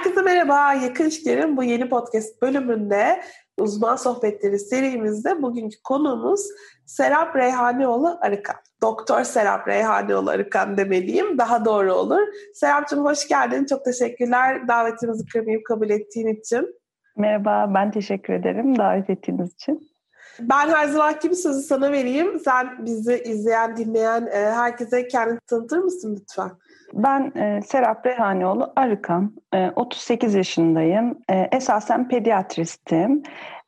Herkese merhaba. Yakın İlişkilerin bu yeni podcast bölümünde uzman sohbetleri serimizde bugünkü konuğumuz Serap Reyhanioğlu Arıkan. Doktor Serap Reyhanioğlu Arıkan demeliyim. Daha doğru olur. Serapcığım hoş geldin. Çok teşekkürler davetimizi kırmayıp kabul ettiğin için. Merhaba, ben teşekkür ederim davet ettiğiniz için. Ben her zaman gibi sözü sana vereyim. Sen bizi izleyen, dinleyen e, herkese kendini tanıtır mısın lütfen? Ben e, Serap Reyhanioğlu Arıkan, e, 38 yaşındayım. E, esasen pediatristim.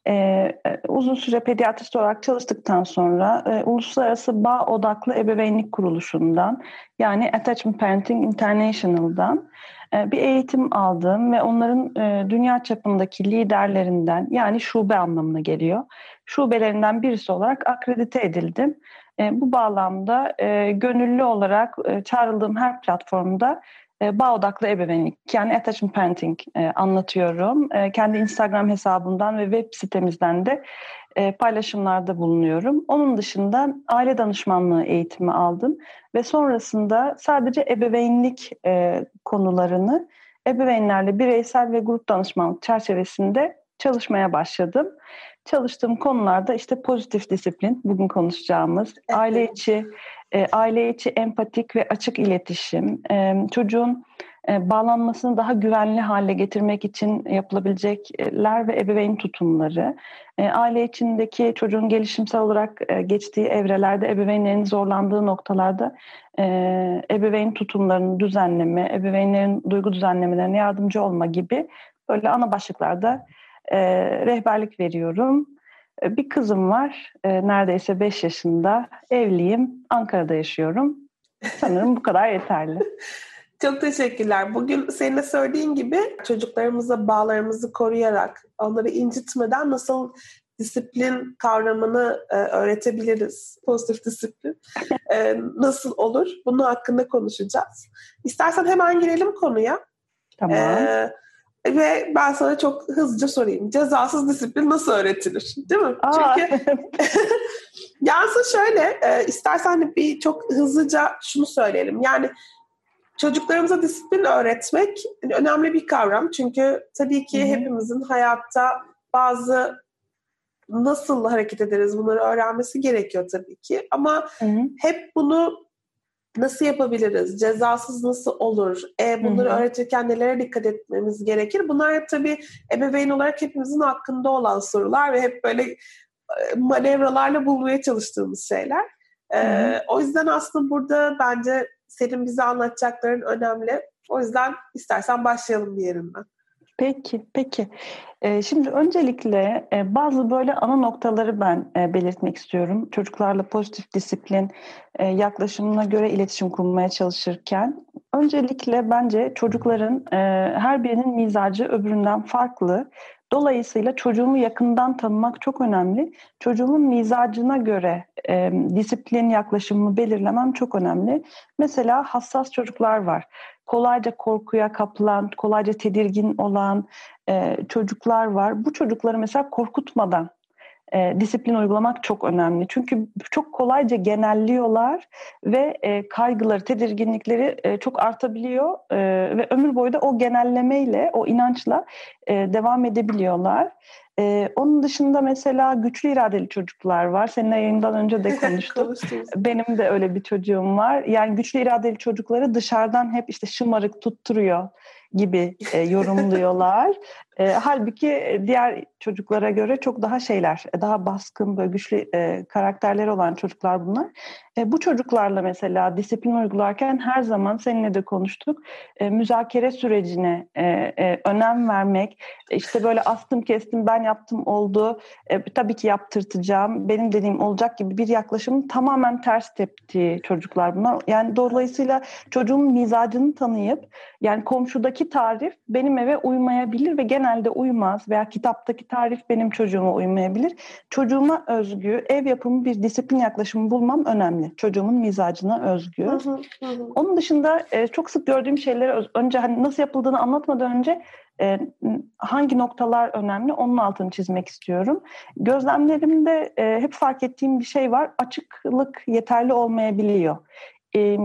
E, e, uzun süre pediatrist olarak çalıştıktan sonra e, Uluslararası Bağ Odaklı Ebeveynlik Kuruluşu'ndan yani Attachment Parenting International'dan e, bir eğitim aldım ve onların e, dünya çapındaki liderlerinden yani şube anlamına geliyor. Şubelerinden birisi olarak akredite edildim. E, bu bağlamda gönüllü olarak çağrıldığım her platformda bağ odaklı ebeveynlik yani attachment parenting anlatıyorum. kendi Instagram hesabından ve web sitemizden de paylaşımlarda bulunuyorum. Onun dışında aile danışmanlığı eğitimi aldım ve sonrasında sadece ebeveynlik konularını ebeveynlerle bireysel ve grup danışmanlık çerçevesinde çalışmaya başladım. Çalıştığım konularda işte pozitif disiplin, bugün konuşacağımız, aile içi e, aile içi empatik ve açık iletişim, e, çocuğun e, bağlanmasını daha güvenli hale getirmek için yapılabilecekler ve ebeveyn tutumları, e, aile içindeki çocuğun gelişimsel olarak e, geçtiği evrelerde ebeveynlerin zorlandığı noktalarda e, ebeveyn tutumlarını düzenleme, ebeveynlerin duygu düzenlemelerine yardımcı olma gibi böyle ana başlıklarda e, rehberlik veriyorum. E, bir kızım var, e, neredeyse 5 yaşında, evliyim, Ankara'da yaşıyorum. Sanırım bu kadar yeterli. Çok teşekkürler. Bugün senin de söylediğin gibi çocuklarımıza bağlarımızı koruyarak, onları incitmeden nasıl disiplin kavramını e, öğretebiliriz. Pozitif disiplin e, nasıl olur? Bunun hakkında konuşacağız. İstersen hemen girelim konuya. Tamam. E, ve ben sana çok hızlıca sorayım. Cezasız disiplin nasıl öğretilir? Değil mi? Aa. Çünkü Yansın şöyle, e, istersen bir çok hızlıca şunu söyleyelim. Yani çocuklarımıza disiplin öğretmek önemli bir kavram. Çünkü tabii ki Hı-hı. hepimizin hayatta bazı nasıl hareket ederiz bunları öğrenmesi gerekiyor tabii ki. Ama Hı-hı. hep bunu nasıl yapabiliriz? Cezasız nasıl olur? E, bunları Hı-hı. öğretirken nelere dikkat etmemiz gerekir? Bunlar tabii ebeveyn olarak hepimizin hakkında olan sorular ve hep böyle e, manevralarla bulmaya çalıştığımız şeyler. E, o yüzden aslında burada bence senin bize anlatacakların önemli. O yüzden istersen başlayalım bir yerinden. Peki, peki. Ee, şimdi öncelikle e, bazı böyle ana noktaları ben e, belirtmek istiyorum. Çocuklarla pozitif disiplin e, yaklaşımına göre iletişim kurmaya çalışırken. Öncelikle bence çocukların her birinin mizacı öbüründen farklı. Dolayısıyla çocuğumu yakından tanımak çok önemli. Çocuğumun mizacına göre e, disiplin yaklaşımımı belirlemem çok önemli. Mesela hassas çocuklar var. Kolayca korkuya kapılan, kolayca tedirgin olan e, çocuklar var. Bu çocukları mesela korkutmadan e, disiplin uygulamak çok önemli. Çünkü çok kolayca genelliyorlar ve e, kaygıları, tedirginlikleri e, çok artabiliyor e, ve ömür boyu da o genellemeyle, o inançla e, devam edebiliyorlar. Ee, onun dışında mesela güçlü iradeli çocuklar var. Seninle yayından önce de konuştuk. Benim de öyle bir çocuğum var. Yani güçlü iradeli çocukları dışarıdan hep işte şımarık tutturuyor gibi e, yorumluyorlar. E, halbuki diğer çocuklara göre çok daha şeyler, daha baskın, böyle güçlü e, karakterleri olan çocuklar bunlar. E, bu çocuklarla mesela disiplin uygularken her zaman seninle de konuştuk. E, müzakere sürecine e, e, önem vermek, işte böyle astım kestim ben yaptım oldu, e, tabii ki yaptırtacağım, benim dediğim olacak gibi bir yaklaşımın tamamen ters teptiği çocuklar bunlar. Yani dolayısıyla çocuğun mizacını tanıyıp yani komşudaki tarif benim eve uymayabilir ve genelde uymaz veya kitaptaki tarif benim çocuğuma uymayabilir. Çocuğuma özgü, ev yapımı bir disiplin yaklaşımı bulmam önemli. Çocuğumun mizacına özgü. Hı hı, hı. Onun dışında e, çok sık gördüğüm şeyleri önce hani nasıl yapıldığını anlatmadan önce e, hangi noktalar önemli onun altını çizmek istiyorum. Gözlemlerimde e, hep fark ettiğim bir şey var. Açıklık yeterli olmayabiliyor. E,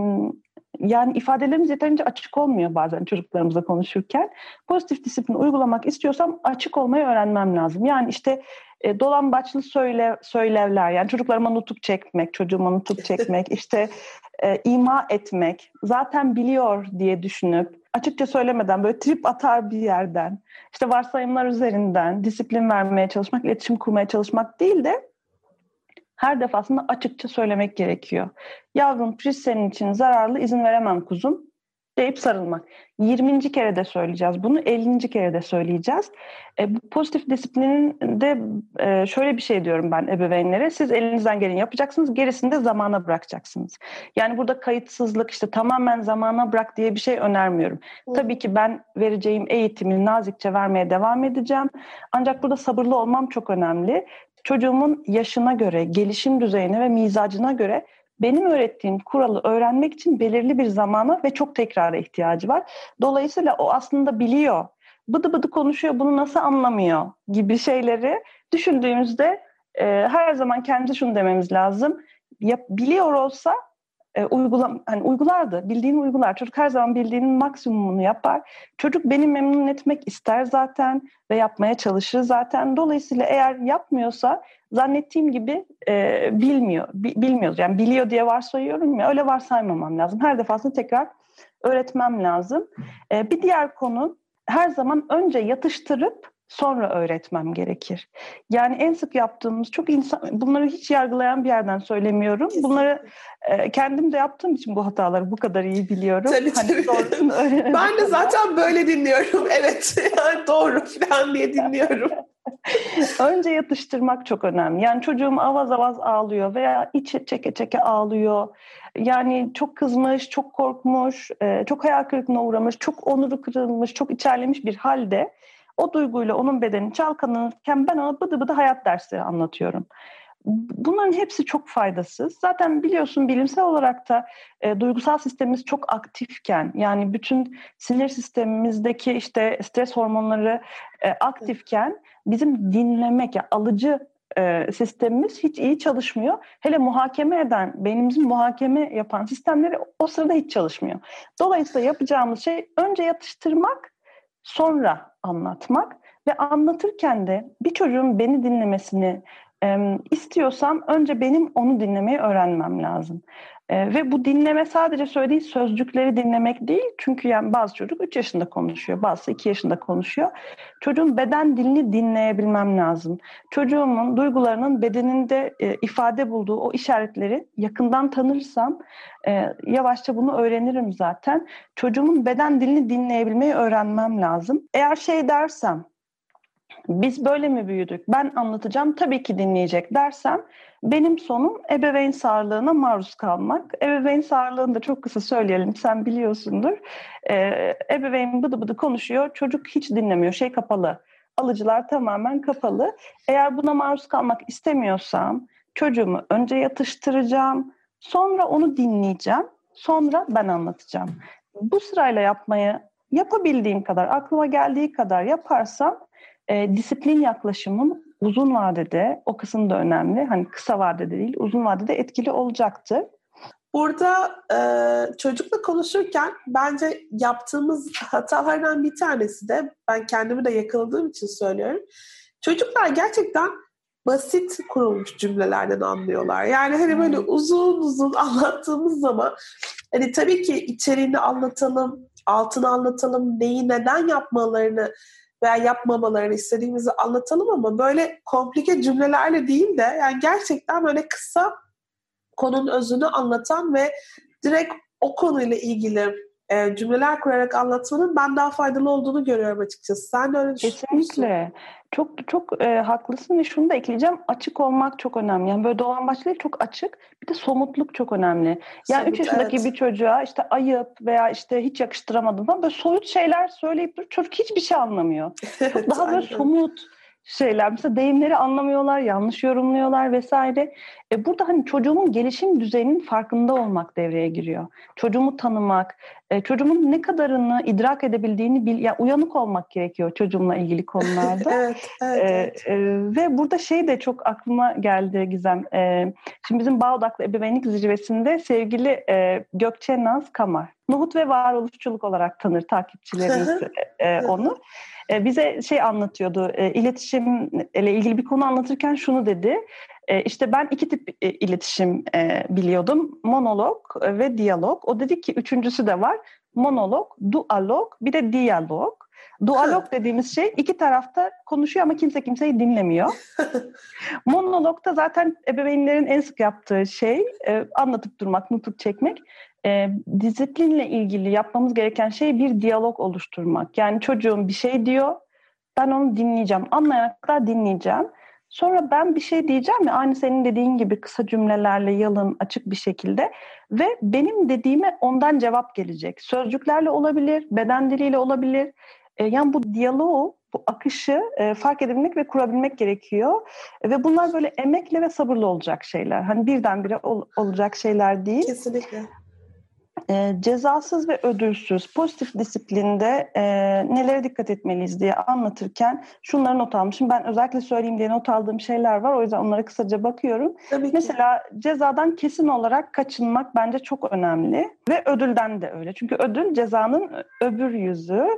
Yani ifadelerimiz yeterince açık olmuyor bazen çocuklarımızla konuşurken. Pozitif disiplin uygulamak istiyorsam açık olmayı öğrenmem lazım. Yani işte e, dolambaçlı söyle, söylevler yani çocuklarıma nutuk çekmek, çocuğuma nutuk çekmek, işte e, ima etmek, zaten biliyor diye düşünüp açıkça söylemeden böyle trip atar bir yerden, işte varsayımlar üzerinden disiplin vermeye çalışmak, iletişim kurmaya çalışmak değil de her defasında açıkça söylemek gerekiyor. Yavrum priz senin için zararlı izin veremem kuzum deyip sarılmak. 20. kere de söyleyeceğiz bunu, 50. kere de söyleyeceğiz. E, bu pozitif disiplinin de e, şöyle bir şey diyorum ben ebeveynlere. Siz elinizden geleni yapacaksınız, gerisini de zamana bırakacaksınız. Yani burada kayıtsızlık işte tamamen zamana bırak diye bir şey önermiyorum. Hı. Tabii ki ben vereceğim eğitimi nazikçe vermeye devam edeceğim. Ancak burada sabırlı olmam çok önemli. Çocuğumun yaşına göre, gelişim düzeyine ve mizacına göre benim öğrettiğim kuralı öğrenmek için belirli bir zamana ve çok tekrara ihtiyacı var. Dolayısıyla o aslında biliyor. Bıdı bıdı konuşuyor, bunu nasıl anlamıyor gibi şeyleri düşündüğümüzde e, her zaman kendi şunu dememiz lazım. Ya, biliyor olsa e, uygula, hani uygulardı. Bildiğini uygular. Çocuk her zaman bildiğinin maksimumunu yapar. Çocuk beni memnun etmek ister zaten ve yapmaya çalışır zaten. Dolayısıyla eğer yapmıyorsa zannettiğim gibi e, bilmiyor. Bi, bilmiyoruz. Yani biliyor diye varsayıyorum ya öyle varsaymamam lazım. Her defasında tekrar öğretmem lazım. E, bir diğer konu her zaman önce yatıştırıp sonra öğretmem gerekir. Yani en sık yaptığımız çok insan bunları hiç yargılayan bir yerden söylemiyorum. Bunları e, kendim de yaptığım için bu hataları bu kadar iyi biliyorum. Tabii hani tabii. ben de zaten böyle dinliyorum. Evet yani doğru falan diye dinliyorum. Önce yatıştırmak çok önemli. Yani çocuğum avaz avaz ağlıyor veya iç çeke çeke ağlıyor. Yani çok kızmış, çok korkmuş, e, çok hayal kırıklığına uğramış, çok onuru kırılmış, çok içerlemiş bir halde o duyguyla onun bedeni çalkalanırken ben ona bıdı bıdı hayat dersleri anlatıyorum. Bunların hepsi çok faydasız. Zaten biliyorsun bilimsel olarak da e, duygusal sistemimiz çok aktifken yani bütün sinir sistemimizdeki işte stres hormonları e, aktifken bizim dinlemek yani alıcı e, sistemimiz hiç iyi çalışmıyor. Hele muhakeme eden, beynimizin muhakeme yapan sistemleri o sırada hiç çalışmıyor. Dolayısıyla yapacağımız şey önce yatıştırmak, sonra anlatmak ve anlatırken de bir çocuğun beni dinlemesini e, istiyorsam önce benim onu dinlemeyi öğrenmem lazım. E, ve bu dinleme sadece söylediği sözcükleri dinlemek değil. Çünkü yani bazı çocuk 3 yaşında konuşuyor, bazı 2 yaşında konuşuyor. Çocuğun beden dilini dinleyebilmem lazım. Çocuğumun duygularının bedeninde e, ifade bulduğu o işaretleri yakından tanırsam e, yavaşça bunu öğrenirim zaten. Çocuğumun beden dilini dinleyebilmeyi öğrenmem lazım. Eğer şey dersem, biz böyle mi büyüdük? Ben anlatacağım tabii ki dinleyecek dersem benim sonum ebeveyn sağlığına maruz kalmak. Ebeveyn sağlığını da çok kısa söyleyelim sen biliyorsundur. Ee, ebeveyn bıdı bıdı konuşuyor çocuk hiç dinlemiyor şey kapalı. Alıcılar tamamen kapalı. Eğer buna maruz kalmak istemiyorsam çocuğumu önce yatıştıracağım sonra onu dinleyeceğim sonra ben anlatacağım. Bu sırayla yapmayı yapabildiğim kadar aklıma geldiği kadar yaparsam e, disiplin yaklaşımın uzun vadede o kısım da önemli. Hani kısa vadede değil, uzun vadede etkili olacaktır. Burada e, çocukla konuşurken bence yaptığımız hatalardan bir tanesi de ben kendimi de yakaladığım için söylüyorum. Çocuklar gerçekten basit kurulmuş cümlelerden anlıyorlar. Yani hani böyle hmm. uzun uzun anlattığımız zaman hani tabii ki içeriğini anlatalım, altını anlatalım, neyi neden yapmalarını veya yapmamalarını istediğimizi anlatalım ama böyle komplike cümlelerle değil de yani gerçekten böyle kısa konunun özünü anlatan ve direkt o konuyla ilgili e, cümleler kurarak anlatmanın ben daha faydalı olduğunu görüyorum açıkçası. Sen de öyle düşünüyorsun. Kesinlikle. Çok çok e, haklısın ve şunu da ekleyeceğim. Açık olmak çok önemli. Yani böyle dolan başlı çok açık. Bir de somutluk çok önemli. Yani Somut, 3 yaşındaki evet. bir çocuğa işte ayıp veya işte hiç yakıştıramadığından böyle soyut şeyler söyleyip dur. Çocuk hiçbir şey anlamıyor. Çok daha böyle somut şeyler. Mesela deyimleri anlamıyorlar, yanlış yorumluyorlar vesaire. E burada hani çocuğumun gelişim düzeyinin farkında olmak devreye giriyor. Çocuğumu tanımak, e, çocuğumun ne kadarını idrak edebildiğini bil, yani uyanık olmak gerekiyor çocuğumla ilgili konularda. evet, evet, e, evet. E, e, ve burada şey de çok aklıma geldi Gizem. E, şimdi bizim Bağ Odaklı Ebeveynlik Zirvesi'nde sevgili e, Gökçe Naz Kamar. Nuhut ve varoluşçuluk olarak tanır takipçilerimiz e, onu. E, bize şey anlatıyordu, e, iletişimle ilgili bir konu anlatırken şunu dedi. E, işte ben iki tip e, iletişim e, biliyordum, monolog ve diyalog. O dedi ki üçüncüsü de var, monolog, dualog, bir de diyalog. Dualog dediğimiz şey iki tarafta konuşuyor ama kimse kimseyi dinlemiyor. Monologda zaten ebeveynlerin en sık yaptığı şey e, anlatıp durmak, nutuk çekmek e, disiplinle ilgili yapmamız gereken şey bir diyalog oluşturmak. Yani çocuğum bir şey diyor, ben onu dinleyeceğim, anlayana kadar dinleyeceğim. Sonra ben bir şey diyeceğim ya aynı senin dediğin gibi kısa cümlelerle yalın açık bir şekilde ve benim dediğime ondan cevap gelecek. Sözcüklerle olabilir, beden diliyle olabilir. E, yani bu diyaloğu, bu akışı e, fark edebilmek ve kurabilmek gerekiyor. E, ve bunlar böyle emekle ve sabırla olacak şeyler. Hani birdenbire ol, olacak şeyler değil. Kesinlikle e, cezasız ve ödülsüz pozitif disiplinde e, nelere dikkat etmeliyiz diye anlatırken şunları not almışım. Ben özellikle söyleyeyim diye not aldığım şeyler var. O yüzden onlara kısaca bakıyorum. Tabii ki. Mesela cezadan kesin olarak kaçınmak bence çok önemli. Ve ödülden de öyle. Çünkü ödül cezanın öbür yüzü.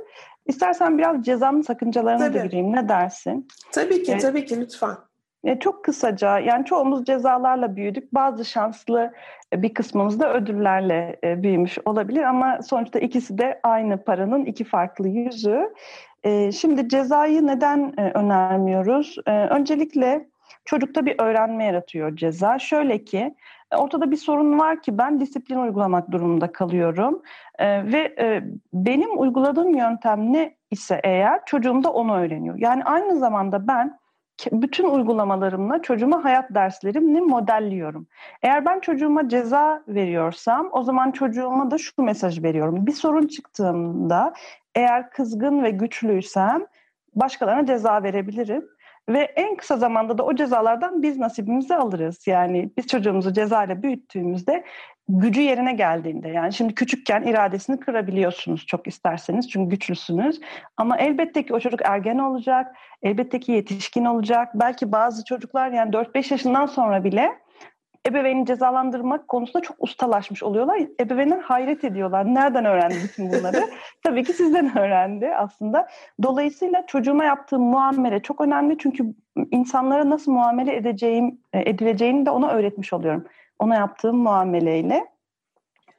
İstersen biraz cezanın sakıncalarına tabii. da gireyim. Ne dersin? Tabii ki, ee, tabii ki lütfen. E, çok kısaca yani çoğumuz cezalarla büyüdük. Bazı şanslı e, bir kısmımız da ödüllerle e, büyümüş olabilir ama sonuçta ikisi de aynı paranın iki farklı yüzü. Şimdi cezayı neden önermiyoruz? Öncelikle çocukta bir öğrenme yaratıyor ceza. Şöyle ki ortada bir sorun var ki ben disiplin uygulamak durumunda kalıyorum ve benim uyguladığım yöntem ne ise eğer çocuğum da onu öğreniyor. Yani aynı zamanda ben bütün uygulamalarımla çocuğuma hayat derslerimini modelliyorum. Eğer ben çocuğuma ceza veriyorsam o zaman çocuğuma da şu mesaj veriyorum. Bir sorun çıktığında eğer kızgın ve güçlüysem başkalarına ceza verebilirim. Ve en kısa zamanda da o cezalardan biz nasibimizi alırız. Yani biz çocuğumuzu cezayla büyüttüğümüzde gücü yerine geldiğinde yani şimdi küçükken iradesini kırabiliyorsunuz çok isterseniz çünkü güçlüsünüz ama elbette ki o çocuk ergen olacak elbette ki yetişkin olacak belki bazı çocuklar yani 4-5 yaşından sonra bile ebeveyni cezalandırmak konusunda çok ustalaşmış oluyorlar. Ebeveynler hayret ediyorlar. Nereden öğrendi bütün bunları? Tabii ki sizden öğrendi aslında. Dolayısıyla çocuğuma yaptığım muamele çok önemli. Çünkü insanlara nasıl muamele edeceğim, e, edileceğini de ona öğretmiş oluyorum ona yaptığım muameleyle.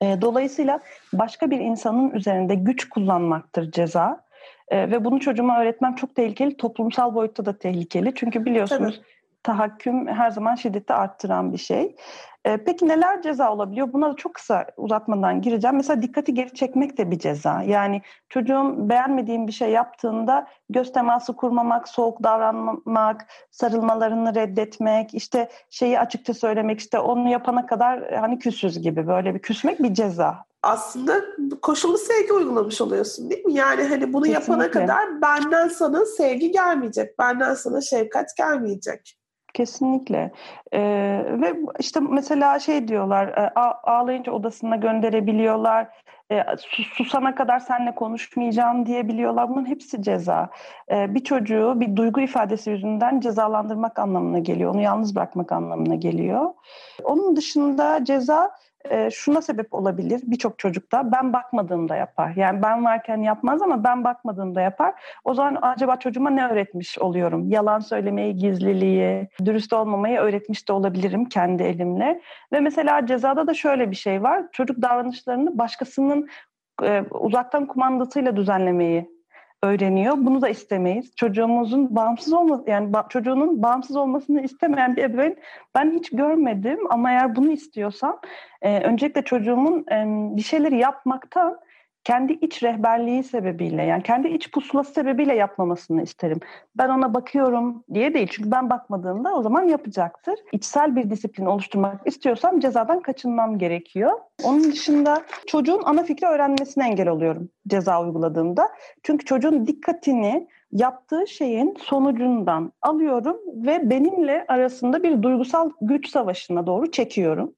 E, dolayısıyla başka bir insanın üzerinde güç kullanmaktır ceza. E, ve bunu çocuğuma öğretmem çok tehlikeli. Toplumsal boyutta da tehlikeli. Çünkü biliyorsunuz Tabii. Tahakküm her zaman şiddeti arttıran bir şey. E, peki neler ceza olabiliyor? Buna da çok kısa uzatmadan gireceğim. Mesela dikkati geri çekmek de bir ceza. Yani çocuğum beğenmediğim bir şey yaptığında göz teması kurmamak, soğuk davranmak, sarılmalarını reddetmek, işte şeyi açıkça söylemek, işte onu yapana kadar hani küsüz gibi böyle bir küsmek bir ceza aslında koşullu sevgi uygulamış oluyorsun değil mi? Yani hani bunu Kesinlikle. yapana kadar benden sana sevgi gelmeyecek, benden sana şefkat gelmeyecek. Kesinlikle. Ee, ve işte mesela şey diyorlar, ağlayınca odasına gönderebiliyorlar, e, susana kadar seninle konuşmayacağım diyebiliyorlar. Bunun hepsi ceza. E, bir çocuğu bir duygu ifadesi yüzünden cezalandırmak anlamına geliyor, onu yalnız bırakmak anlamına geliyor. Onun dışında ceza e, şuna sebep olabilir birçok çocukta ben bakmadığımda yapar. Yani ben varken yapmaz ama ben bakmadığımda yapar. O zaman acaba çocuğuma ne öğretmiş oluyorum? Yalan söylemeyi, gizliliği, dürüst olmamayı öğretmiş de olabilirim kendi elimle. Ve mesela cezada da şöyle bir şey var. Çocuk davranışlarını başkasının e, uzaktan kumandasıyla düzenlemeyi öğreniyor. Bunu da istemeyiz. Çocuğumuzun bağımsız olması yani ba- çocuğunun bağımsız olmasını istemeyen bir ebeveyn ben hiç görmedim ama eğer bunu istiyorsam e, öncelikle çocuğumun e, bir şeyleri yapmaktan kendi iç rehberliği sebebiyle yani kendi iç pusulası sebebiyle yapmamasını isterim. Ben ona bakıyorum diye değil çünkü ben bakmadığımda o zaman yapacaktır. İçsel bir disiplin oluşturmak istiyorsam cezadan kaçınmam gerekiyor. Onun dışında çocuğun ana fikri öğrenmesine engel oluyorum ceza uyguladığımda. Çünkü çocuğun dikkatini yaptığı şeyin sonucundan alıyorum ve benimle arasında bir duygusal güç savaşına doğru çekiyorum.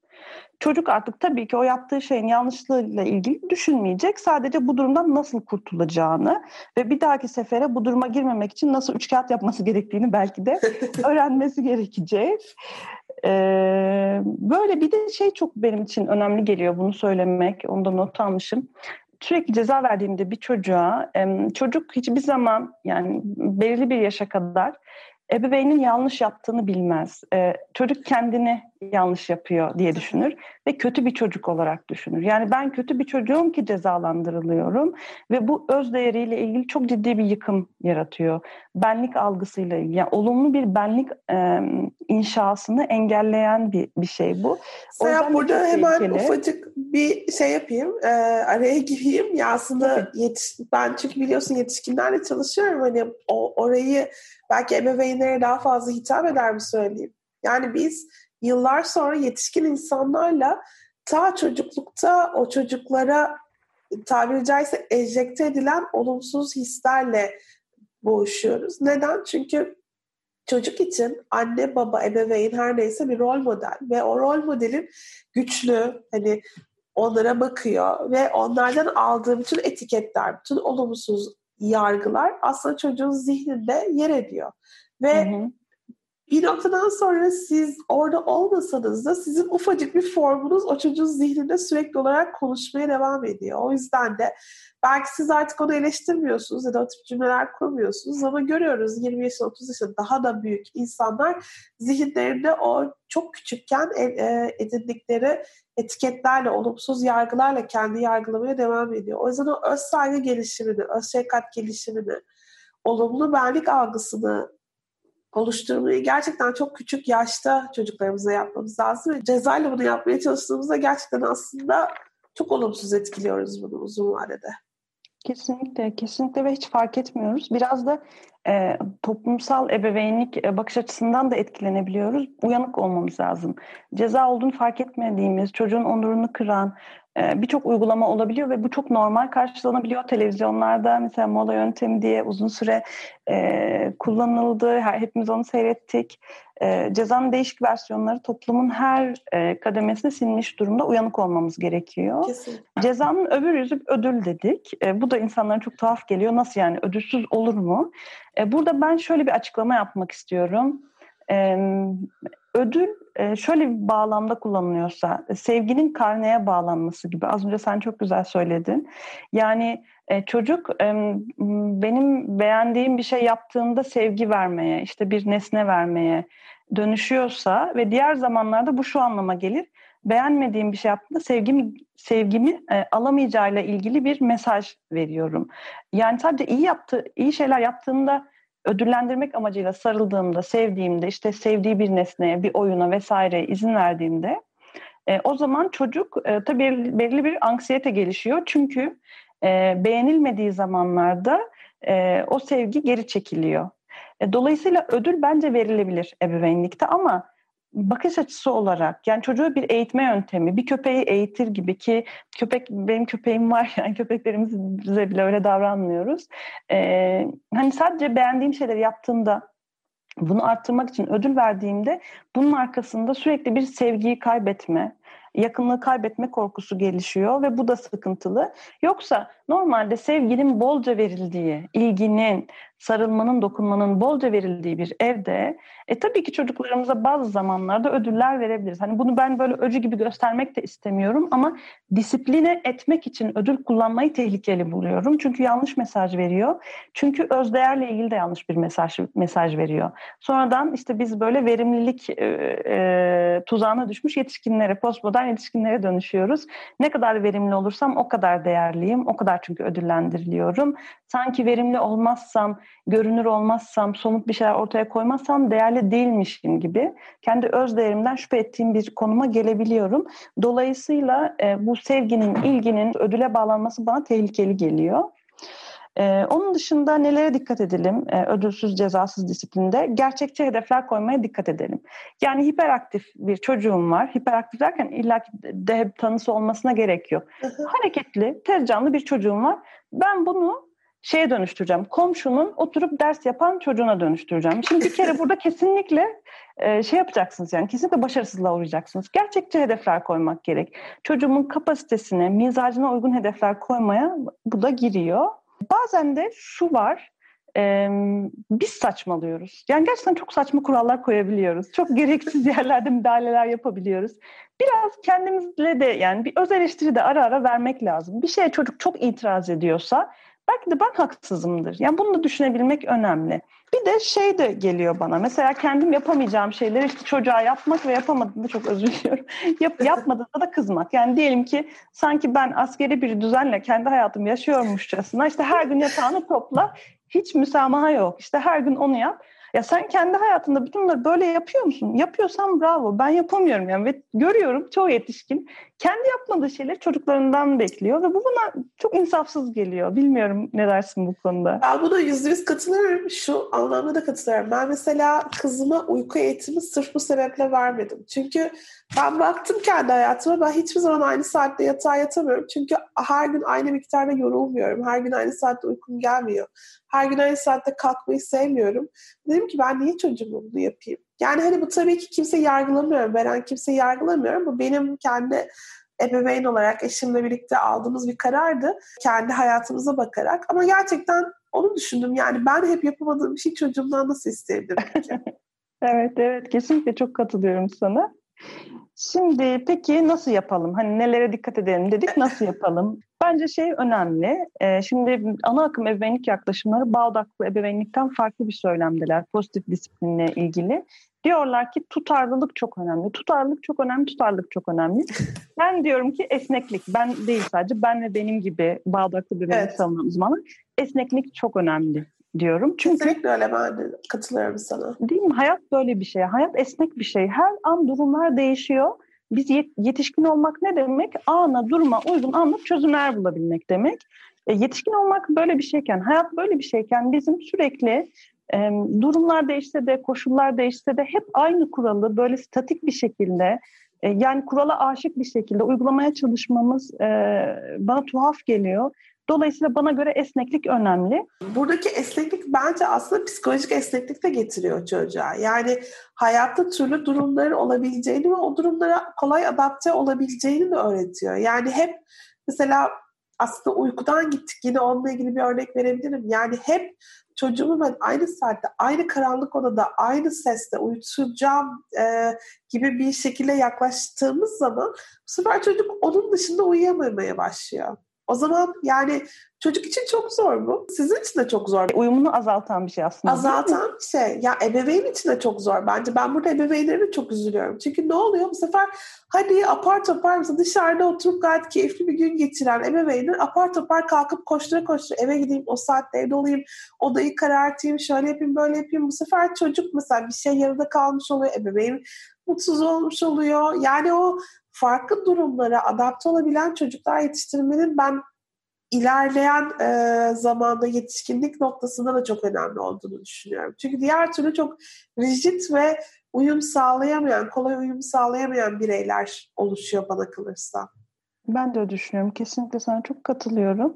Çocuk artık tabii ki o yaptığı şeyin yanlışlığıyla ilgili düşünmeyecek. Sadece bu durumdan nasıl kurtulacağını ve bir dahaki sefere bu duruma girmemek için nasıl üç kağıt yapması gerektiğini belki de öğrenmesi gerekecek. Ee, böyle bir de şey çok benim için önemli geliyor bunu söylemek. Onu da not almışım sürekli ceza verdiğimde bir çocuğa çocuk hiçbir zaman yani belirli bir yaşa kadar ebeveynin yanlış yaptığını bilmez. Ee, çocuk kendini yanlış yapıyor diye düşünür ve kötü bir çocuk olarak düşünür. Yani ben kötü bir çocuğum ki cezalandırılıyorum ve bu öz değeriyle ilgili çok ciddi bir yıkım yaratıyor. Benlik algısıyla ilgili. Yani olumlu bir benlik e, inşasını engelleyen bir, bir şey bu. Sen burada hemen tehlikeli. ufacık bir şey yapayım, e, araya gireyim. Ya aslında yetiş, ben çünkü biliyorsun yetişkinlerle çalışıyorum. Hani o, orayı belki ebeveynlere daha fazla hitap eder mi söyleyeyim. Yani biz yıllar sonra yetişkin insanlarla ta çocuklukta o çocuklara tabiri caizse enjekte edilen olumsuz hislerle boğuşuyoruz. Neden? Çünkü çocuk için anne, baba, ebeveyn her neyse bir rol model ve o rol modelin güçlü, hani onlara bakıyor ve onlardan aldığım bütün etiketler, bütün olumsuz yargılar aslında çocuğun zihninde yer ediyor. Ve hı hı bir noktadan sonra siz orada olmasanız da sizin ufacık bir formunuz o çocuğun zihninde sürekli olarak konuşmaya devam ediyor. O yüzden de belki siz artık onu eleştirmiyorsunuz ya da o tip cümleler kurmuyorsunuz ama görüyoruz 20 yaşında 30 yaşında daha da büyük insanlar zihinlerinde o çok küçükken e, edindikleri etiketlerle, olumsuz yargılarla kendi yargılamaya devam ediyor. O yüzden o öz saygı gelişimini, öz şefkat gelişimini, olumlu benlik algısını oluşturmayı gerçekten çok küçük yaşta çocuklarımıza yapmamız lazım. Ve cezayla bunu yapmaya çalıştığımızda gerçekten aslında çok olumsuz etkiliyoruz bunu uzun vadede. Kesinlikle, kesinlikle ve hiç fark etmiyoruz. Biraz da e, toplumsal ebeveynlik e, bakış açısından da etkilenebiliyoruz. Uyanık olmamız lazım. Ceza olduğunu fark etmediğimiz, çocuğun onurunu kıran, birçok uygulama olabiliyor ve bu çok normal karşılanabiliyor. Televizyonlarda mesela mola yöntemi diye uzun süre e, kullanıldı. Her, hepimiz onu seyrettik. E, cezanın değişik versiyonları toplumun her e, kademesine sinmiş durumda uyanık olmamız gerekiyor. Kesinlikle. Cezanın öbür yüzü ödül dedik. E, bu da insanlara çok tuhaf geliyor. Nasıl yani ödülsüz olur mu? E, burada ben şöyle bir açıklama yapmak istiyorum. E, ödül e, şöyle bir bağlamda kullanılıyorsa sevginin karneye bağlanması gibi az önce sen çok güzel söyledin. Yani e, çocuk benim beğendiğim bir şey yaptığında sevgi vermeye işte bir nesne vermeye dönüşüyorsa ve diğer zamanlarda bu şu anlama gelir. Beğenmediğim bir şey yaptığında sevgimi sevgimi e, alamayacağıyla ilgili bir mesaj veriyorum. Yani sadece iyi yaptı iyi şeyler yaptığında ödüllendirmek amacıyla sarıldığımda, sevdiğimde, işte sevdiği bir nesneye, bir oyuna vesaire izin verdiğimde e, o zaman çocuk e, tabii belirli bir anksiyete gelişiyor. Çünkü e, beğenilmediği zamanlarda e, o sevgi geri çekiliyor. E, dolayısıyla ödül bence verilebilir ebeveynlikte ama bakış açısı olarak yani çocuğu bir eğitme yöntemi, bir köpeği eğitir gibi ki köpek benim köpeğim var yani köpeklerimiz bize bile öyle davranmıyoruz. Ee, hani sadece beğendiğim şeyleri yaptığımda bunu arttırmak için ödül verdiğimde bunun arkasında sürekli bir sevgiyi kaybetme, yakınlığı kaybetme korkusu gelişiyor ve bu da sıkıntılı. Yoksa normalde sevginin bolca verildiği, ilginin, sarılmanın, dokunmanın bolca verildiği bir evde e tabii ki çocuklarımıza bazı zamanlarda ödüller verebiliriz. Hani bunu ben böyle öcü gibi göstermek de istemiyorum ama disipline etmek için ödül kullanmayı tehlikeli buluyorum. Çünkü yanlış mesaj veriyor. Çünkü özdeğerle ilgili de yanlış bir mesaj mesaj veriyor. Sonradan işte biz böyle verimlilik e, e, tuzağına düşmüş yetişkinlere, postmodern yetişkinlere dönüşüyoruz. Ne kadar verimli olursam o kadar değerliyim, o kadar çünkü ödüllendiriliyorum. Sanki verimli olmazsam görünür olmazsam, somut bir şeyler ortaya koymazsam değerli değilmişim gibi kendi öz değerimden şüphe ettiğim bir konuma gelebiliyorum. Dolayısıyla e, bu sevginin, ilginin ödüle bağlanması bana tehlikeli geliyor. Ee, onun dışında nelere dikkat edelim ee, ödülsüz cezasız disiplinde? Gerçekçi hedefler koymaya dikkat edelim. Yani hiperaktif bir çocuğum var. Hiperaktif derken illa de hep tanısı olmasına gerek yok. Hareketli, tez canlı bir çocuğum var. Ben bunu şeye dönüştüreceğim. Komşunun oturup ders yapan çocuğuna dönüştüreceğim. Şimdi bir kere burada kesinlikle e, şey yapacaksınız yani kesinlikle başarısızlığa uğrayacaksınız. Gerçekçi hedefler koymak gerek. Çocuğumun kapasitesine, mizacına uygun hedefler koymaya bu da giriyor. Bazen de şu var, e, biz saçmalıyoruz. Yani gerçekten çok saçma kurallar koyabiliyoruz. Çok gereksiz yerlerde müdahaleler yapabiliyoruz. Biraz kendimizle de yani bir öz eleştiri de ara ara vermek lazım. Bir şeye çocuk çok itiraz ediyorsa belki de ben haksızımdır. Yani bunu da düşünebilmek önemli. Bir de şey de geliyor bana. Mesela kendim yapamayacağım şeyleri işte çocuğa yapmak ve yapamadığında çok özür diliyorum. Yap, yapmadığında da kızmak. Yani diyelim ki sanki ben askeri bir düzenle kendi hayatımı yaşıyormuşçasına işte her gün yatağını topla. Hiç müsamaha yok. İşte her gün onu yap. Ya sen kendi hayatında bütün bunları böyle yapıyor musun? Yapıyorsan bravo. Ben yapamıyorum yani ve görüyorum çoğu yetişkin kendi yapmadığı şeyleri çocuklarından bekliyor ve bu buna çok insafsız geliyor. Bilmiyorum ne dersin bu konuda? Ben buna yüzde yüz katılıyorum. Şu anlamda da katılıyorum. Ben mesela kızıma uyku eğitimi sırf bu sebeple vermedim. Çünkü ben baktım kendi hayatıma ben hiçbir zaman aynı saatte yatağa yatamıyorum. Çünkü her gün aynı miktarda yorulmuyorum. Her gün aynı saatte uykum gelmiyor. Her gün aynı saatte kalkmayı sevmiyorum. Dedim ki ben niye çocuğuma bunu yapayım? Yani hani bu tabii ki kimse yargılamıyorum. Beren kimse yargılamıyorum. Bu benim kendi ebeveyn olarak eşimle birlikte aldığımız bir karardı. Kendi hayatımıza bakarak. Ama gerçekten onu düşündüm. Yani ben hep yapamadığım bir şey çocuğumdan nasıl isteyebilirim evet evet kesinlikle çok katılıyorum sana. Şimdi peki nasıl yapalım? Hani nelere dikkat edelim dedik nasıl yapalım? Bence şey önemli. E, şimdi ana akım ebeveynlik yaklaşımları bağ odaklı ebeveynlikten farklı bir söylemdeler pozitif disiplinle ilgili. Diyorlar ki tutarlılık çok önemli. Tutarlılık çok önemli, tutarlılık çok önemli. ben diyorum ki esneklik. Ben değil sadece ben ve benim gibi bağ odaklı bir evet. savunan uzmanlar. Esneklik çok önemli diyorum. Çünkü Kesinlikle öyle ben de katılıyorum sana. Değil mi? Hayat böyle bir şey. Hayat esnek bir şey. Her an durumlar değişiyor. Biz yetişkin olmak ne demek? Ana, duruma uygun anlık çözümler bulabilmek demek. E, yetişkin olmak böyle bir şeyken, hayat böyle bir şeyken bizim sürekli e, durumlar değişse de, koşullar değişse de hep aynı kuralı böyle statik bir şekilde e, yani kurala aşık bir şekilde uygulamaya çalışmamız e, bana tuhaf geliyor. Dolayısıyla bana göre esneklik önemli. Buradaki esneklik bence aslında psikolojik esneklik de getiriyor çocuğa. Yani hayatta türlü durumların olabileceğini ve o durumlara kolay adapte olabileceğini de öğretiyor. Yani hep mesela aslında uykudan gittik yine onunla ilgili bir örnek verebilirim. Yani hep çocuğumu ben aynı saatte, aynı karanlık odada, aynı sesle uyutacağım e, gibi bir şekilde yaklaştığımız zaman bu sefer çocuk onun dışında uyuyamamaya başlıyor. O zaman yani çocuk için çok zor bu. Sizin için de çok zor. Uyumunu azaltan bir şey aslında. Azaltan bir şey. Ya ebeveyn için de çok zor bence. Ben burada ebeveynlerime çok üzülüyorum. Çünkü ne oluyor? Bu sefer hadi apar topar mesela dışarıda oturup gayet keyifli bir gün geçiren ebeveynler apar topar kalkıp koştura koştura eve gideyim, o saatte evde olayım, odayı karartayım, şöyle yapayım, böyle yapayım. Bu sefer çocuk mesela bir şey yarıda kalmış oluyor. Ebeveyn mutsuz olmuş oluyor. Yani o farklı durumlara adapte olabilen çocuklar yetiştirmenin ben ilerleyen e, zamanda yetişkinlik noktasında da çok önemli olduğunu düşünüyorum. Çünkü diğer türlü çok rigid ve uyum sağlayamayan, kolay uyum sağlayamayan bireyler oluşuyor bana kalırsa. Ben de düşünüyorum. Kesinlikle sana çok katılıyorum.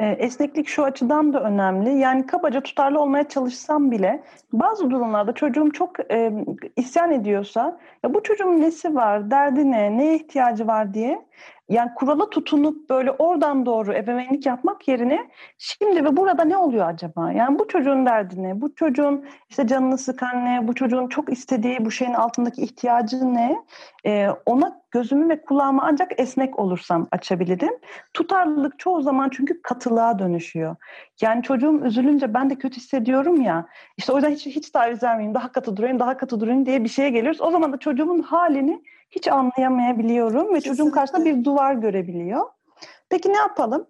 E, esneklik şu açıdan da önemli. Yani kabaca tutarlı olmaya çalışsam bile bazı durumlarda çocuğum çok e, isyan ediyorsa ya bu çocuğun nesi var, derdi ne, neye ihtiyacı var diye yani kurala tutunup böyle oradan doğru ebeveynlik yapmak yerine şimdi ve burada ne oluyor acaba? Yani bu çocuğun derdi ne? Bu çocuğun işte canını sıkan ne? Bu çocuğun çok istediği bu şeyin altındaki ihtiyacı ne? Ee, ona gözümü ve kulağımı ancak esnek olursam açabilirim. Tutarlılık çoğu zaman çünkü katılığa dönüşüyor. Yani çocuğum üzülünce ben de kötü hissediyorum ya. İşte o yüzden hiç, hiç taviz vermeyeyim, daha katı durayım, daha katı durayım diye bir şeye geliyoruz. O zaman da çocuğumun halini hiç anlayamayabiliyorum ve çocuğum karşısında bir duvar görebiliyor. Peki ne yapalım?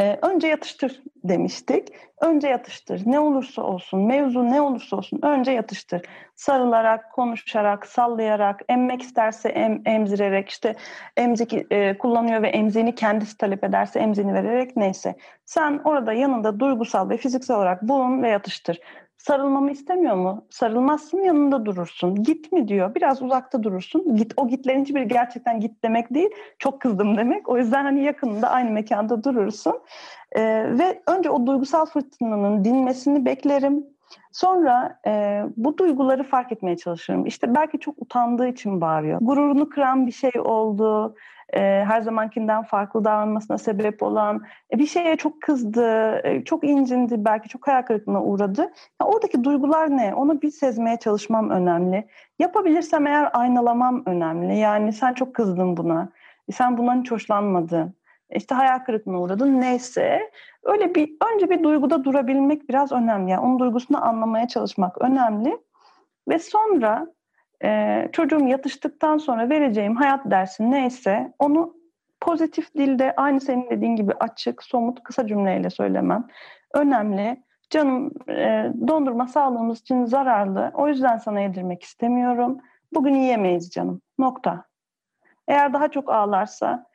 e, önce yatıştır demiştik. Önce yatıştır. Ne olursa olsun, mevzu ne olursa olsun önce yatıştır. Sarılarak, konuşarak, sallayarak, emmek isterse em, emzirerek, işte emzik e, kullanıyor ve emziğini kendisi talep ederse emziğini vererek neyse. Sen orada yanında duygusal ve fiziksel olarak bulun ve yatıştır. Sarılmamı istemiyor mu? Sarılmazsın yanında durursun. Git mi diyor. Biraz uzakta durursun. Git o gitlerin hiçbir gerçekten git demek değil. Çok kızdım demek. O yüzden hani yakınında aynı mekanda durursun. Ee, ve önce o duygusal fırtınanın dinmesini beklerim. Sonra e, bu duyguları fark etmeye çalışırım. İşte belki çok utandığı için bağırıyor. Gururunu kıran bir şey oldu e, her zamankinden farklı davranmasına sebep olan, e, bir şeye çok kızdı, e, çok incindi, belki çok hayal kırıklığına uğradı. Ya oradaki duygular ne? Onu bir sezmeye çalışmam önemli. Yapabilirsem eğer aynalamam önemli. Yani sen çok kızdın buna, e, sen bundan hiç hoşlanmadın. E, işte hayal kırıklığına uğradın neyse öyle bir önce bir duyguda durabilmek biraz önemli yani onun duygusunu anlamaya çalışmak önemli ve sonra e, çocuğum yatıştıktan sonra vereceğim hayat dersi neyse onu pozitif dilde aynı senin dediğin gibi açık, somut, kısa cümleyle söylemem önemli. Canım e, dondurma sağlığımız için zararlı. O yüzden sana yedirmek istemiyorum. Bugün yiyemeyiz canım. Nokta. Eğer daha çok ağlarsa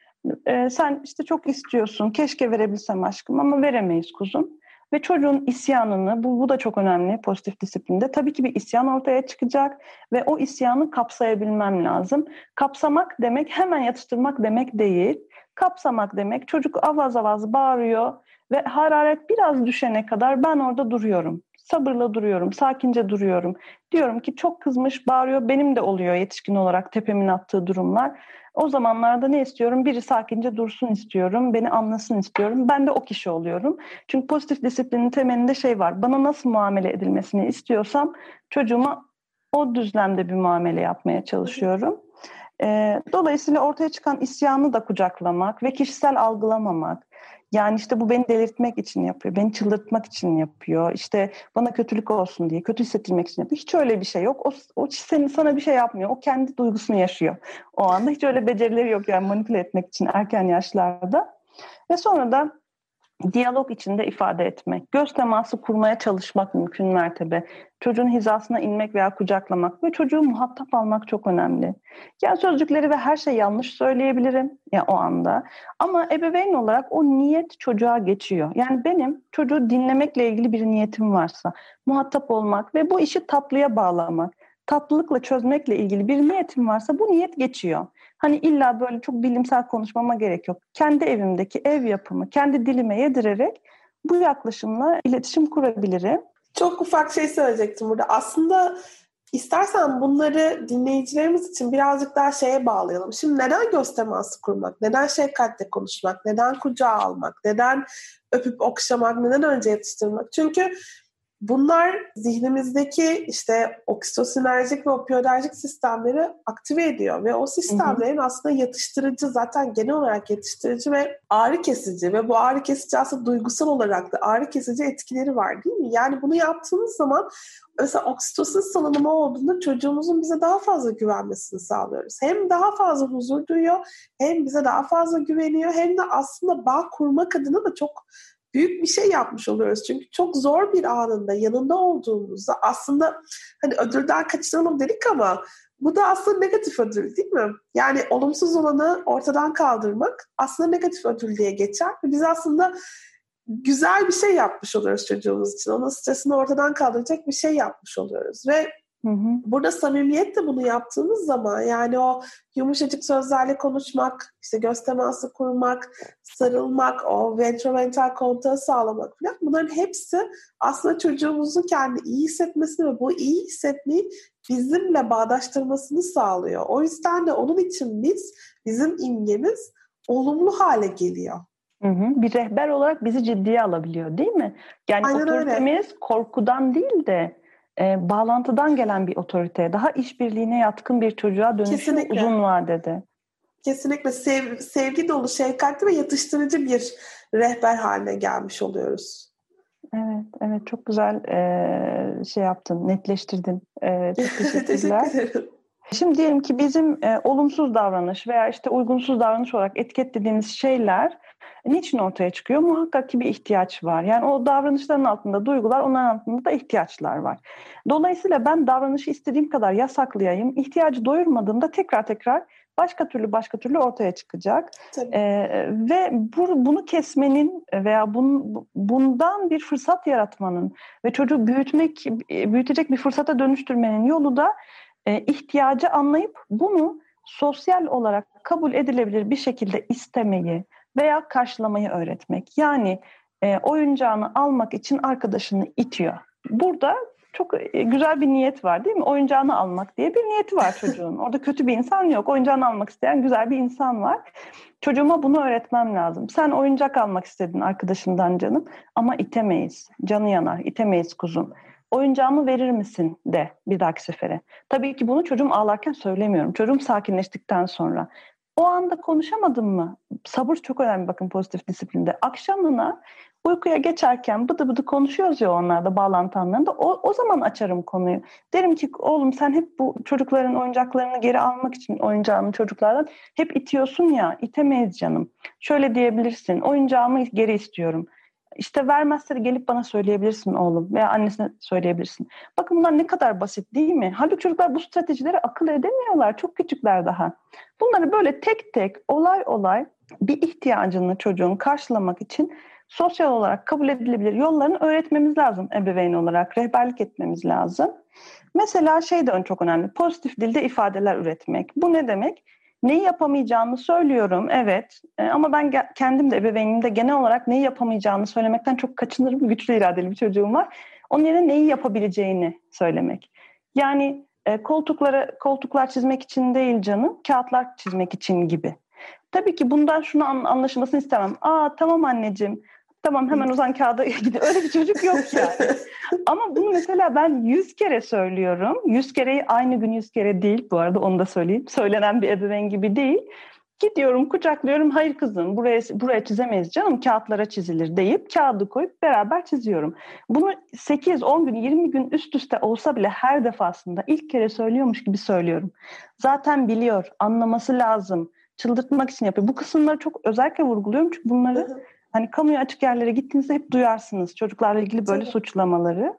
e, sen işte çok istiyorsun. Keşke verebilsem aşkım ama veremeyiz kuzum. Ve çocuğun isyanını, bu, bu da çok önemli pozitif disiplinde. Tabii ki bir isyan ortaya çıkacak ve o isyanı kapsayabilmem lazım. Kapsamak demek hemen yatıştırmak demek değil. Kapsamak demek çocuk avaz avaz bağırıyor ve hararet biraz düşene kadar ben orada duruyorum. Sabırla duruyorum, sakince duruyorum. Diyorum ki çok kızmış, bağırıyor. Benim de oluyor yetişkin olarak tepemin attığı durumlar. O zamanlarda ne istiyorum? Biri sakince dursun istiyorum, beni anlasın istiyorum. Ben de o kişi oluyorum. Çünkü pozitif disiplinin temelinde şey var. Bana nasıl muamele edilmesini istiyorsam çocuğuma o düzlemde bir muamele yapmaya çalışıyorum. E, dolayısıyla ortaya çıkan isyanı da kucaklamak ve kişisel algılamamak, yani işte bu beni delirtmek için yapıyor, beni çıldırtmak için yapıyor, işte bana kötülük olsun diye, kötü hissettirmek için yapıyor. Hiç öyle bir şey yok. O, o senin sana bir şey yapmıyor. O kendi duygusunu yaşıyor. O anda hiç öyle becerileri yok yani manipüle etmek için erken yaşlarda. Ve sonra da diyalog içinde ifade etmek, göz teması kurmaya çalışmak mümkün mertebe, çocuğun hizasına inmek veya kucaklamak ve çocuğu muhatap almak çok önemli. Yani sözcükleri ve her şey yanlış söyleyebilirim ya o anda ama ebeveyn olarak o niyet çocuğa geçiyor. Yani benim çocuğu dinlemekle ilgili bir niyetim varsa, muhatap olmak ve bu işi tatlıya bağlamak, tatlılıkla çözmekle ilgili bir niyetim varsa bu niyet geçiyor. Hani illa böyle çok bilimsel konuşmama gerek yok. Kendi evimdeki ev yapımı, kendi dilime yedirerek bu yaklaşımla iletişim kurabilirim. Çok ufak şey söyleyecektim burada. Aslında istersen bunları dinleyicilerimiz için birazcık daha şeye bağlayalım. Şimdi neden göz kurmak? Neden şefkatle konuşmak? Neden kucağa almak? Neden öpüp okşamak? Neden önce yatıştırmak? Çünkü Bunlar zihnimizdeki işte oksitosinerjik ve opioiderjik sistemleri aktive ediyor ve o sistemlerin hı hı. aslında yatıştırıcı zaten genel olarak yatıştırıcı ve ağrı kesici ve bu ağrı kesici aslında duygusal olarak da ağrı kesici etkileri var değil mi? Yani bunu yaptığınız zaman mesela oksitosin salınımı olduğunda çocuğumuzun bize daha fazla güvenmesini sağlıyoruz. Hem daha fazla huzur duyuyor, hem bize daha fazla güveniyor, hem de aslında bağ kurmak adına da çok büyük bir şey yapmış oluyoruz. Çünkü çok zor bir anında yanında olduğumuzda aslında hani ödülden kaçıralım dedik ama bu da aslında negatif ödül değil mi? Yani olumsuz olanı ortadan kaldırmak aslında negatif ödül diye geçer. Biz aslında güzel bir şey yapmış oluyoruz çocuğumuz için. Onun stresini ortadan kaldıracak bir şey yapmış oluyoruz. Ve Hı hı. Burada samimiyetle bunu yaptığınız zaman yani o yumuşacık sözlerle konuşmak, işte göz teması kurmak, sarılmak, o ventromental kontağı sağlamak falan bunların hepsi aslında çocuğumuzun kendi iyi hissetmesini ve bu iyi hissetmeyi bizimle bağdaştırmasını sağlıyor. O yüzden de onun için biz, bizim imgemiz olumlu hale geliyor. Hı hı. Bir rehber olarak bizi ciddiye alabiliyor değil mi? Yani Aynen otoritemiz öyle. korkudan değil de e, bağlantıdan gelen bir otorite, daha işbirliğine yatkın bir çocuğa dönüşüyor uzun vadede. Kesinlikle sev, sevgi dolu, şefkatli ve yatıştırıcı bir rehber haline gelmiş oluyoruz. Evet, evet çok güzel e, şey yaptın, netleştirdin. E, çok teşekkürler. Teşekkür Şimdi diyelim ki bizim e, olumsuz davranış veya işte uygunsuz davranış olarak etiketlediğimiz şeyler niçin ortaya çıkıyor? Muhakkak ki bir ihtiyaç var. Yani o davranışların altında duygular, onların altında da ihtiyaçlar var. Dolayısıyla ben davranışı istediğim kadar yasaklayayım. İhtiyacı doyurmadığımda tekrar tekrar başka türlü başka türlü ortaya çıkacak. Ee, ve bu, bunu kesmenin veya bun, bundan bir fırsat yaratmanın ve çocuğu büyütmek, büyütecek bir fırsata dönüştürmenin yolu da e, ihtiyacı anlayıp bunu sosyal olarak kabul edilebilir bir şekilde istemeyi veya karşılamayı öğretmek. Yani e, oyuncağını almak için arkadaşını itiyor. Burada çok e, güzel bir niyet var değil mi? Oyuncağını almak diye bir niyeti var çocuğun. Orada kötü bir insan yok. Oyuncağını almak isteyen güzel bir insan var. Çocuğuma bunu öğretmem lazım. Sen oyuncak almak istedin arkadaşından canım ama itemeyiz. Canı yanar, itemeyiz kuzum. Oyuncağımı verir misin de bir dahaki sefere. Tabii ki bunu çocuğum ağlarken söylemiyorum. Çocuğum sakinleştikten sonra. O anda konuşamadım mı? Sabır çok önemli bakın pozitif disiplinde. Akşamına uykuya geçerken bıdı bıdı konuşuyoruz ya onlarda bağlantı anlarında. O, o zaman açarım konuyu. Derim ki oğlum sen hep bu çocukların oyuncaklarını geri almak için oyuncağını çocuklardan hep itiyorsun ya itemeyiz canım. Şöyle diyebilirsin oyuncağımı geri istiyorum. İşte vermezse de gelip bana söyleyebilirsin oğlum veya annesine söyleyebilirsin. Bakın bunlar ne kadar basit değil mi? Halbuki çocuklar bu stratejileri akıl edemiyorlar. Çok küçükler daha. Bunları böyle tek tek olay olay bir ihtiyacını çocuğun karşılamak için sosyal olarak kabul edilebilir yollarını öğretmemiz lazım ebeveyn olarak. Rehberlik etmemiz lazım. Mesela şey de çok önemli. Pozitif dilde ifadeler üretmek. Bu ne demek? Neyi yapamayacağını söylüyorum evet e, ama ben kendim de ebeveynimde genel olarak neyi yapamayacağını söylemekten çok kaçınırım. Güçlü iradeli bir çocuğum var. Onun yerine neyi yapabileceğini söylemek. Yani e, koltukları koltuklar çizmek için değil canım, kağıtlar çizmek için gibi. Tabii ki bundan şunu anlaşılmasını istemem. Aa tamam anneciğim Tamam hemen uzan kağıda gidin. Öyle bir çocuk yok ya. Ama bunu mesela ben yüz kere söylüyorum. Yüz kereyi aynı gün yüz kere değil bu arada onu da söyleyeyim. Söylenen bir ebeveyn gibi değil. Gidiyorum kucaklıyorum hayır kızım buraya buraya çizemeyiz canım kağıtlara çizilir deyip kağıdı koyup beraber çiziyorum. Bunu 8, 10 gün 20 gün üst üste olsa bile her defasında ilk kere söylüyormuş gibi söylüyorum. Zaten biliyor anlaması lazım çıldırtmak için yapıyor. Bu kısımları çok özellikle vurguluyorum çünkü bunları Hani kamuya açık yerlere gittiğinizde hep duyarsınız çocuklarla ilgili böyle Tabii. suçlamaları.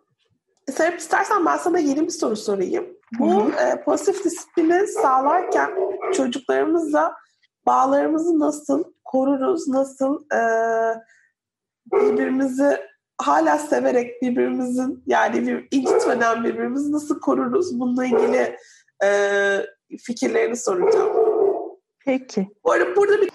Serap istersen ben sana yeni bir soru sorayım. Bu e, pozitif disiplini sağlarken çocuklarımızla bağlarımızı nasıl koruruz, nasıl e, birbirimizi hala severek birbirimizin yani bir incitmeden birbirimizi nasıl koruruz? Bununla ilgili e, fikirlerini soracağım. Peki. Bu arada burada bir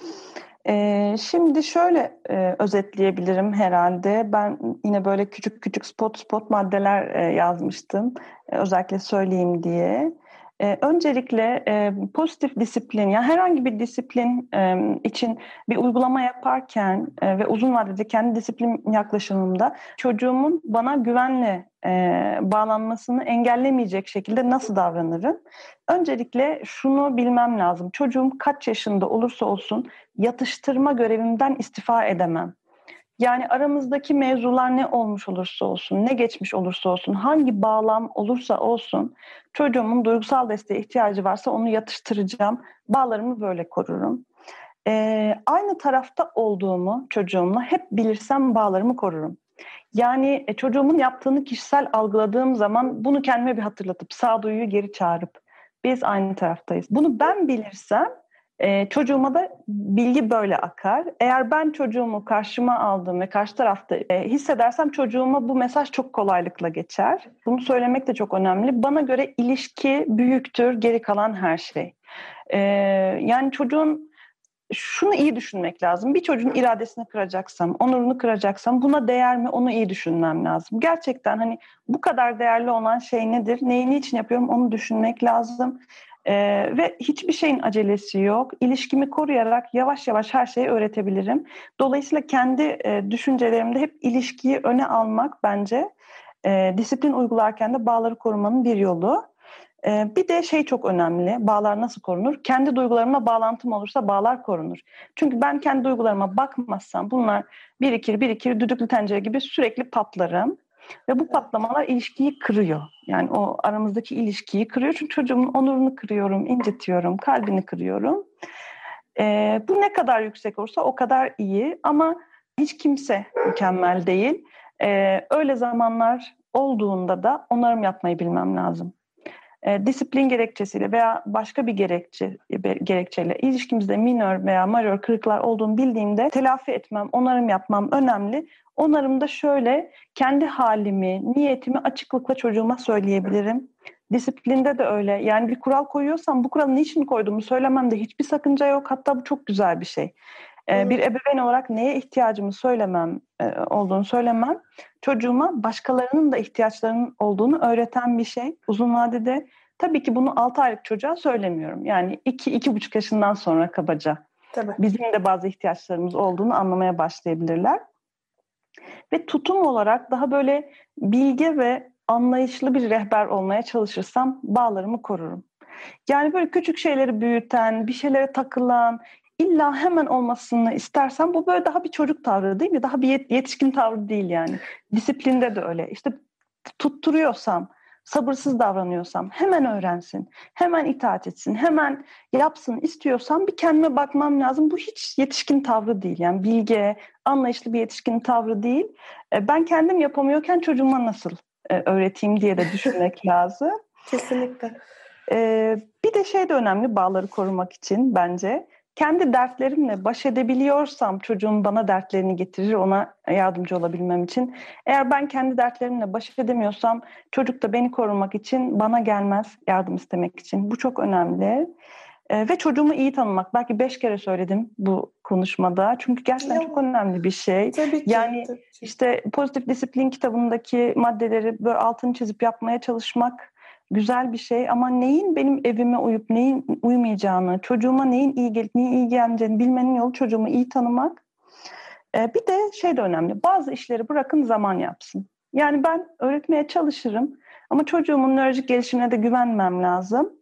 ee, şimdi şöyle e, özetleyebilirim herhalde. Ben yine böyle küçük küçük spot spot maddeler e, yazmıştım. E, özellikle söyleyeyim diye. E, öncelikle e, pozitif disiplin, yani herhangi bir disiplin e, için bir uygulama yaparken e, ve uzun vadede kendi disiplin yaklaşımımda çocuğumun bana güvenle e, bağlanmasını engellemeyecek şekilde nasıl davranırım? Öncelikle şunu bilmem lazım. Çocuğum kaç yaşında olursa olsun yatıştırma görevimden istifa edemem. Yani aramızdaki mevzular ne olmuş olursa olsun, ne geçmiş olursa olsun, hangi bağlam olursa olsun çocuğumun duygusal desteğe ihtiyacı varsa onu yatıştıracağım. Bağlarımı böyle korurum. Ee, aynı tarafta olduğumu çocuğumla hep bilirsem bağlarımı korurum. Yani e, çocuğumun yaptığını kişisel algıladığım zaman bunu kendime bir hatırlatıp sağduyuyu geri çağırıp biz aynı taraftayız. Bunu ben bilirsem e, çocuğuma da bilgi böyle akar. Eğer ben çocuğumu karşıma aldım ve karşı tarafta e, hissedersem çocuğuma bu mesaj çok kolaylıkla geçer. Bunu söylemek de çok önemli. Bana göre ilişki büyüktür geri kalan her şey. E, yani çocuğun şunu iyi düşünmek lazım. Bir çocuğun iradesini kıracaksam, onurunu kıracaksam buna değer mi onu iyi düşünmem lazım. Gerçekten hani bu kadar değerli olan şey nedir? Neyi niçin yapıyorum onu düşünmek lazım. Ee, ve hiçbir şeyin acelesi yok. İlişkimi koruyarak yavaş yavaş her şeyi öğretebilirim. Dolayısıyla kendi e, düşüncelerimde hep ilişkiyi öne almak bence e, disiplin uygularken de bağları korumanın bir yolu. E, bir de şey çok önemli. Bağlar nasıl korunur? Kendi duygularıma bağlantım olursa bağlar korunur. Çünkü ben kendi duygularıma bakmazsam bunlar birikir birikir düdüklü tencere gibi sürekli patlarım. Ve bu patlamalar ilişkiyi kırıyor. Yani o aramızdaki ilişkiyi kırıyor. Çünkü çocuğumun onurunu kırıyorum, incitiyorum, kalbini kırıyorum. E, bu ne kadar yüksek olursa o kadar iyi ama hiç kimse mükemmel değil. E, öyle zamanlar olduğunda da onarım yapmayı bilmem lazım. E, disiplin gerekçesiyle veya başka bir gerekçe gerekçeyle ilişkimizde minör veya majör kırıklar olduğunu bildiğimde telafi etmem, onarım yapmam önemli. Onarımda şöyle kendi halimi, niyetimi açıklıkla çocuğuma söyleyebilirim. Disiplinde de öyle. Yani bir kural koyuyorsam bu kuralı niçin koyduğumu söylememde hiçbir sakınca yok. Hatta bu çok güzel bir şey. Ee, bir ebeveyn olarak neye ihtiyacımı söylemem e, olduğunu söylemem çocuğuma başkalarının da ihtiyaçlarının olduğunu öğreten bir şey. Uzun vadede tabii ki bunu 6 aylık çocuğa söylemiyorum. Yani 2-2,5 yaşından sonra kabaca. Tabii. Bizim de bazı ihtiyaçlarımız olduğunu anlamaya başlayabilirler. Ve tutum olarak daha böyle bilge ve anlayışlı bir rehber olmaya çalışırsam bağlarımı korurum. Yani böyle küçük şeyleri büyüten, bir şeylere takılan, illa hemen olmasını istersen bu böyle daha bir çocuk tavrı değil mi? Daha bir yetişkin tavrı değil yani. Disiplinde de öyle. İşte tutturuyorsam, sabırsız davranıyorsam hemen öğrensin, hemen itaat etsin, hemen yapsın istiyorsam bir kendime bakmam lazım. Bu hiç yetişkin tavrı değil. Yani bilge, anlayışlı bir yetişkin tavrı değil. E, ben kendim yapamıyorken çocuğuma nasıl e, öğreteyim diye de düşünmek lazım. Kesinlikle. Ee, bir de şey de önemli bağları korumak için bence kendi dertlerimle baş edebiliyorsam çocuğum bana dertlerini getirir ona yardımcı olabilmem için. Eğer ben kendi dertlerimle baş edemiyorsam çocuk da beni korumak için bana gelmez yardım istemek için. Bu çok önemli. Ee, ve çocuğumu iyi tanımak. Belki beş kere söyledim bu konuşmada. Çünkü gerçekten çok önemli bir şey. Tabii ki. Yani tabii ki. işte pozitif disiplin kitabındaki maddeleri böyle altını çizip yapmaya çalışmak güzel bir şey ama neyin benim evime uyup neyin uymayacağını, çocuğuma neyin iyi gelip neyin iyi gelmeyeceğini bilmenin yolu çocuğumu iyi tanımak. Ee, bir de şey de önemli. Bazı işleri bırakın zaman yapsın. Yani ben öğretmeye çalışırım ama çocuğumun nörolojik gelişimine de güvenmem lazım.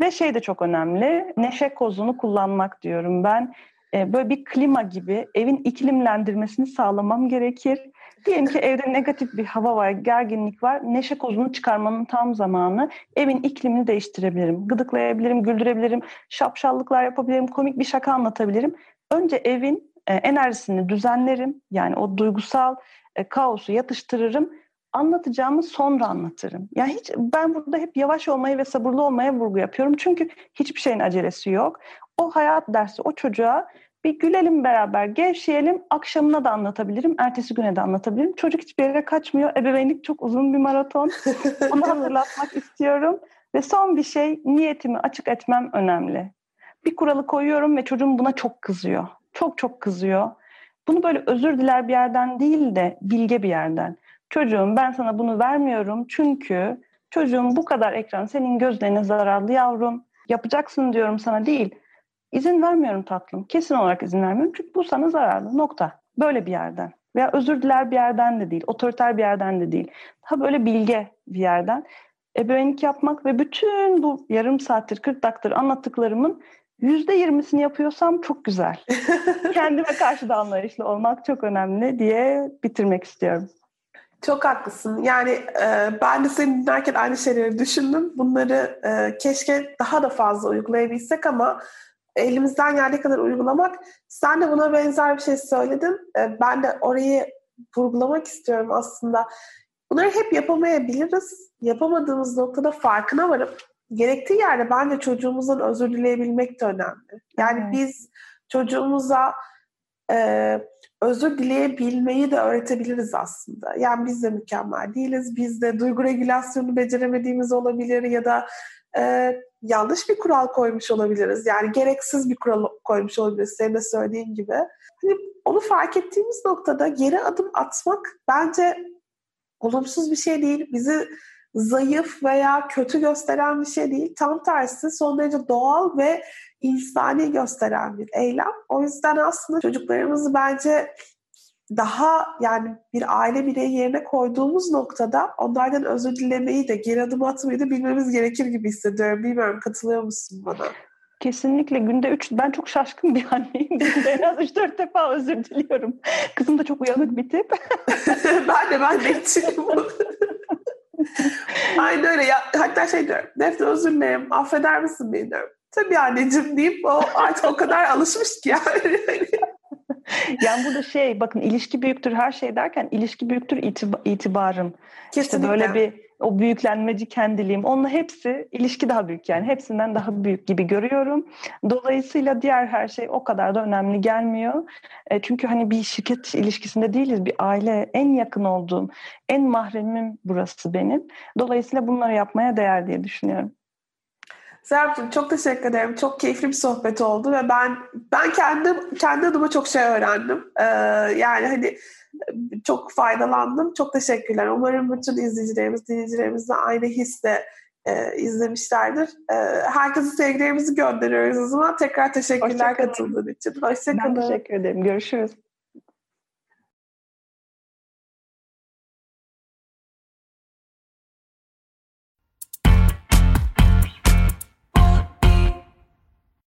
Ve şey de çok önemli. Neşe kozunu kullanmak diyorum ben. Ee, böyle bir klima gibi evin iklimlendirmesini sağlamam gerekir. Diyelim ki evde negatif bir hava var, gerginlik var. Neşe kozunu çıkarmanın tam zamanı. Evin iklimini değiştirebilirim. Gıdıklayabilirim, güldürebilirim, şapşallıklar yapabilirim, komik bir şaka anlatabilirim. Önce evin e, enerjisini düzenlerim. Yani o duygusal e, kaosu yatıştırırım. Anlatacağımı sonra anlatırım. Yani hiç ben burada hep yavaş olmayı ve sabırlı olmaya vurgu yapıyorum. Çünkü hiçbir şeyin acelesi yok. O hayat dersi o çocuğa bir gülelim beraber, gevşeyelim. Akşamına da anlatabilirim, ertesi güne de anlatabilirim. Çocuk hiçbir yere kaçmıyor. Ebeveynlik çok uzun bir maraton. Onu hatırlatmak istiyorum. Ve son bir şey, niyetimi açık etmem önemli. Bir kuralı koyuyorum ve çocuğum buna çok kızıyor. Çok çok kızıyor. Bunu böyle özür diler bir yerden değil de bilge bir yerden. Çocuğum ben sana bunu vermiyorum çünkü çocuğum bu kadar ekran senin gözlerine zararlı yavrum. Yapacaksın diyorum sana değil İzin vermiyorum tatlım. Kesin olarak izin vermiyorum. Çünkü bu sana zararlı. Nokta. Böyle bir yerden. Veya özür diler bir yerden de değil. Otoriter bir yerden de değil. Daha böyle bilge bir yerden. Ebeveynlik yapmak ve bütün bu yarım saattir, 40 dakikadır anlattıklarımın yüzde yirmisini yapıyorsam çok güzel. Kendime karşı da anlayışlı olmak çok önemli diye bitirmek istiyorum. Çok haklısın. Yani e, ben de seni dinlerken aynı şeyleri düşündüm. Bunları e, keşke daha da fazla uygulayabilsek ama elimizden geldiği kadar uygulamak. Sen de buna benzer bir şey söyledin. Ee, ben de orayı vurgulamak istiyorum aslında. Bunları hep yapamayabiliriz. Yapamadığımız noktada farkına varıp gerektiği yerde bence çocuğumuzdan özür dileyebilmek de önemli. Yani evet. biz çocuğumuza e, özür dileyebilmeyi de öğretebiliriz aslında. Yani biz de mükemmel değiliz. Biz de duygu regülasyonu beceremediğimiz olabilir ya da e, yanlış bir kural koymuş olabiliriz. Yani gereksiz bir kural koymuş olabiliriz senin de söylediğin gibi. Hani onu fark ettiğimiz noktada geri adım atmak bence olumsuz bir şey değil. Bizi zayıf veya kötü gösteren bir şey değil. Tam tersi son derece doğal ve insani gösteren bir eylem. O yüzden aslında çocuklarımızı bence daha yani bir aile bireyi yerine koyduğumuz noktada onlardan özür dilemeyi de geri adım atmayı da bilmemiz gerekir gibi hissediyorum. Bilmiyorum katılıyor musun bana? Kesinlikle günde üç, ben çok şaşkın bir anneyim. Günde en az üç dört defa özür diliyorum. Kızım da çok uyanık bir tip. ben de ben de Aynen öyle. Ya, hatta şey diyorum. Defne özür dilerim. Affeder misin beni diyorum. tabii anneciğim deyip o artık o kadar alışmış ki yani. Yani burada şey bakın ilişki büyüktür her şey derken ilişki büyüktür itiba, itibarım. Kesinlikle. İşte böyle bir o büyüklenmeci kendiliğim onunla hepsi ilişki daha büyük yani hepsinden daha büyük gibi görüyorum. Dolayısıyla diğer her şey o kadar da önemli gelmiyor. E, çünkü hani bir şirket ilişkisinde değiliz bir aile en yakın olduğum en mahremim burası benim. Dolayısıyla bunları yapmaya değer diye düşünüyorum. Serapcığım çok teşekkür ederim. Çok keyifli bir sohbet oldu ve ben ben kendim kendi adıma çok şey öğrendim. Ee, yani hani çok faydalandım. Çok teşekkürler. Umarım bütün izleyicilerimiz, dinleyicilerimiz de aynı hisle e, izlemişlerdir. E, herkese sevgilerimizi gönderiyoruz o zaman. Tekrar teşekkürler katıldığın için. Hoşçakalın. Ben teşekkür ederim. Görüşürüz.